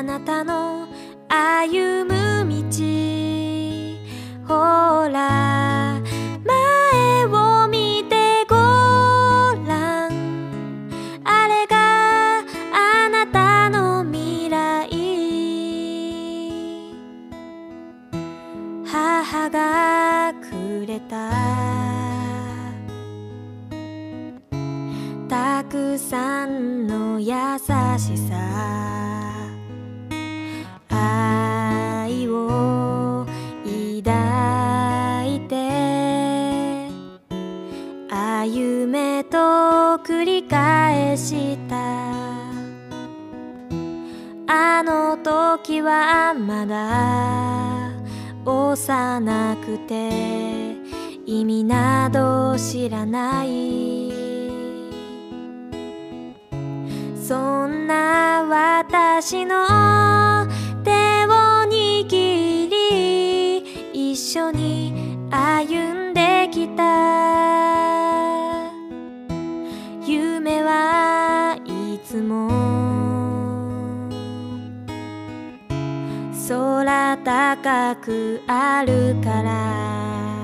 あなたの歩む道ほら前を見てごらん。あれがあなたの未来。母がくれた。たくさんの優しさ。繰り返した。あの時はまだ幼くて意味など知らない。そんな私の手を握り一緒に歩んできた。空高くあるから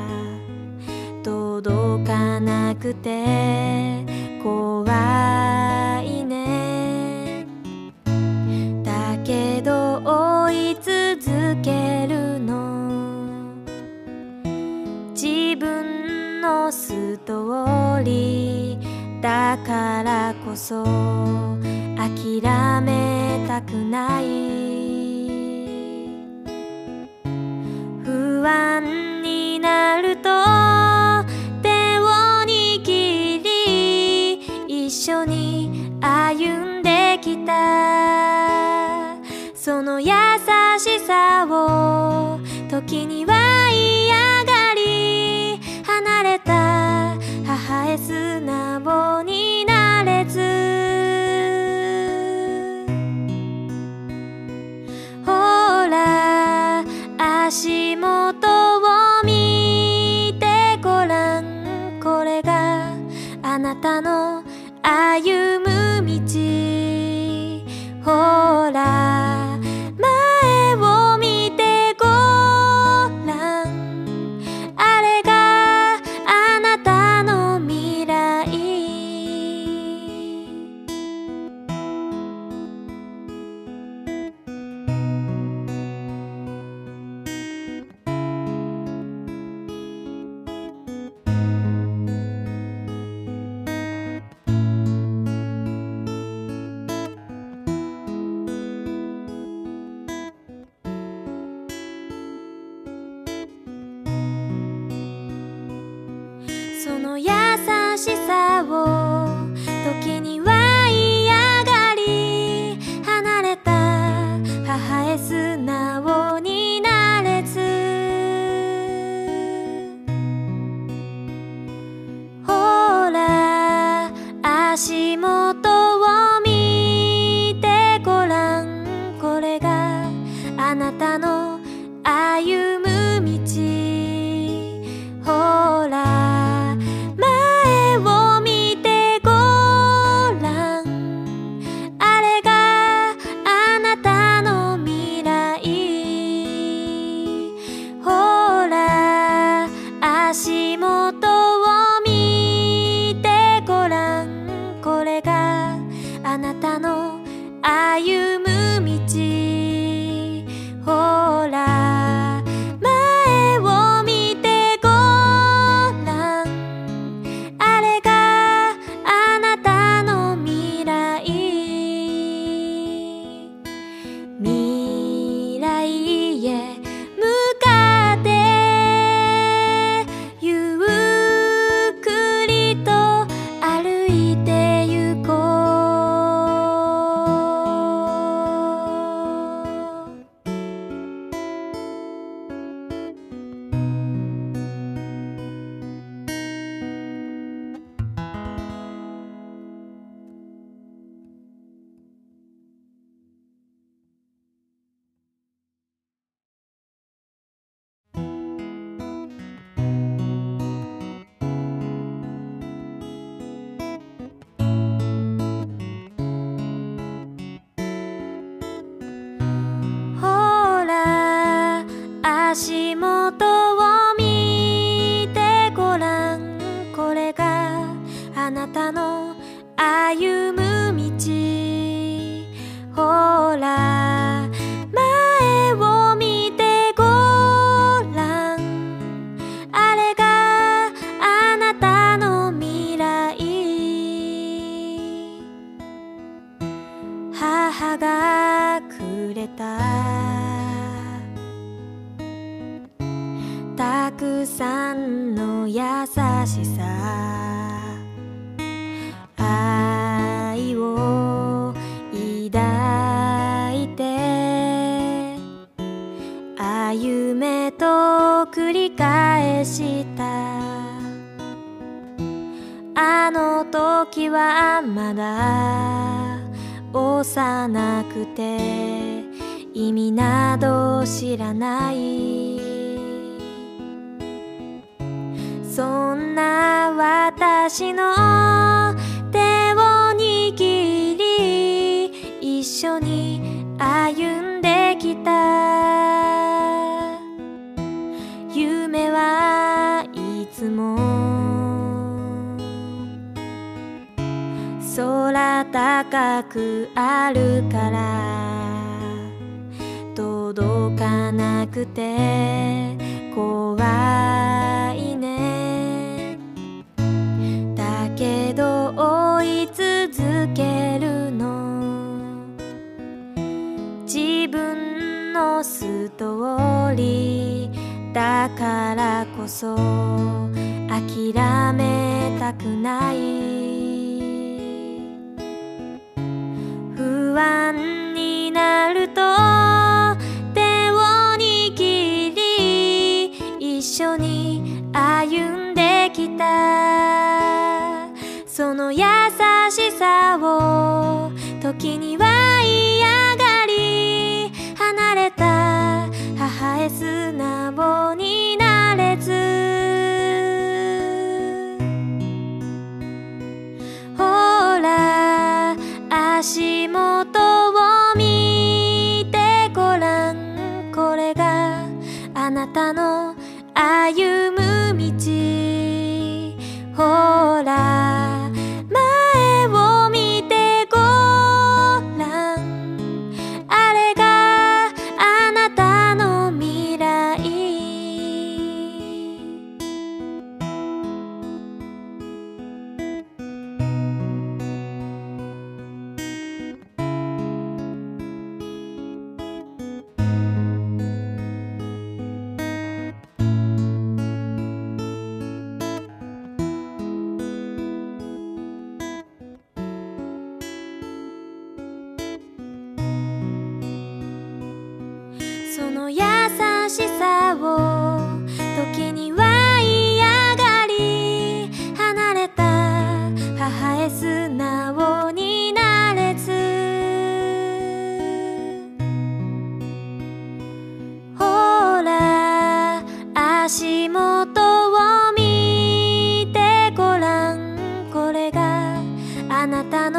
届かなくて怖いね。だけど追い続けるの。自分のストーリーだからこそ諦めたくない。安になると手を握り一緒に歩んできた。その優しさを時には嫌がり離れた母へ素あなたの歩みなたの歩む道。ほら前を見てごらん。あれがあなたの未来。母がくれた。たくさんの優しさ。と繰り返した。あの時はまだ幼くて意味など知らない。そんな私の手を握り一緒に空高くあるから届かなくて怖いね。だけど追い続けるの。自分のストーリーだからこそ諦めたくない。不安になると手を握り一緒に歩んできた。しさを時には嫌がり離れた母へ素直になれず。ほら足元を見てごらん。これがあなたの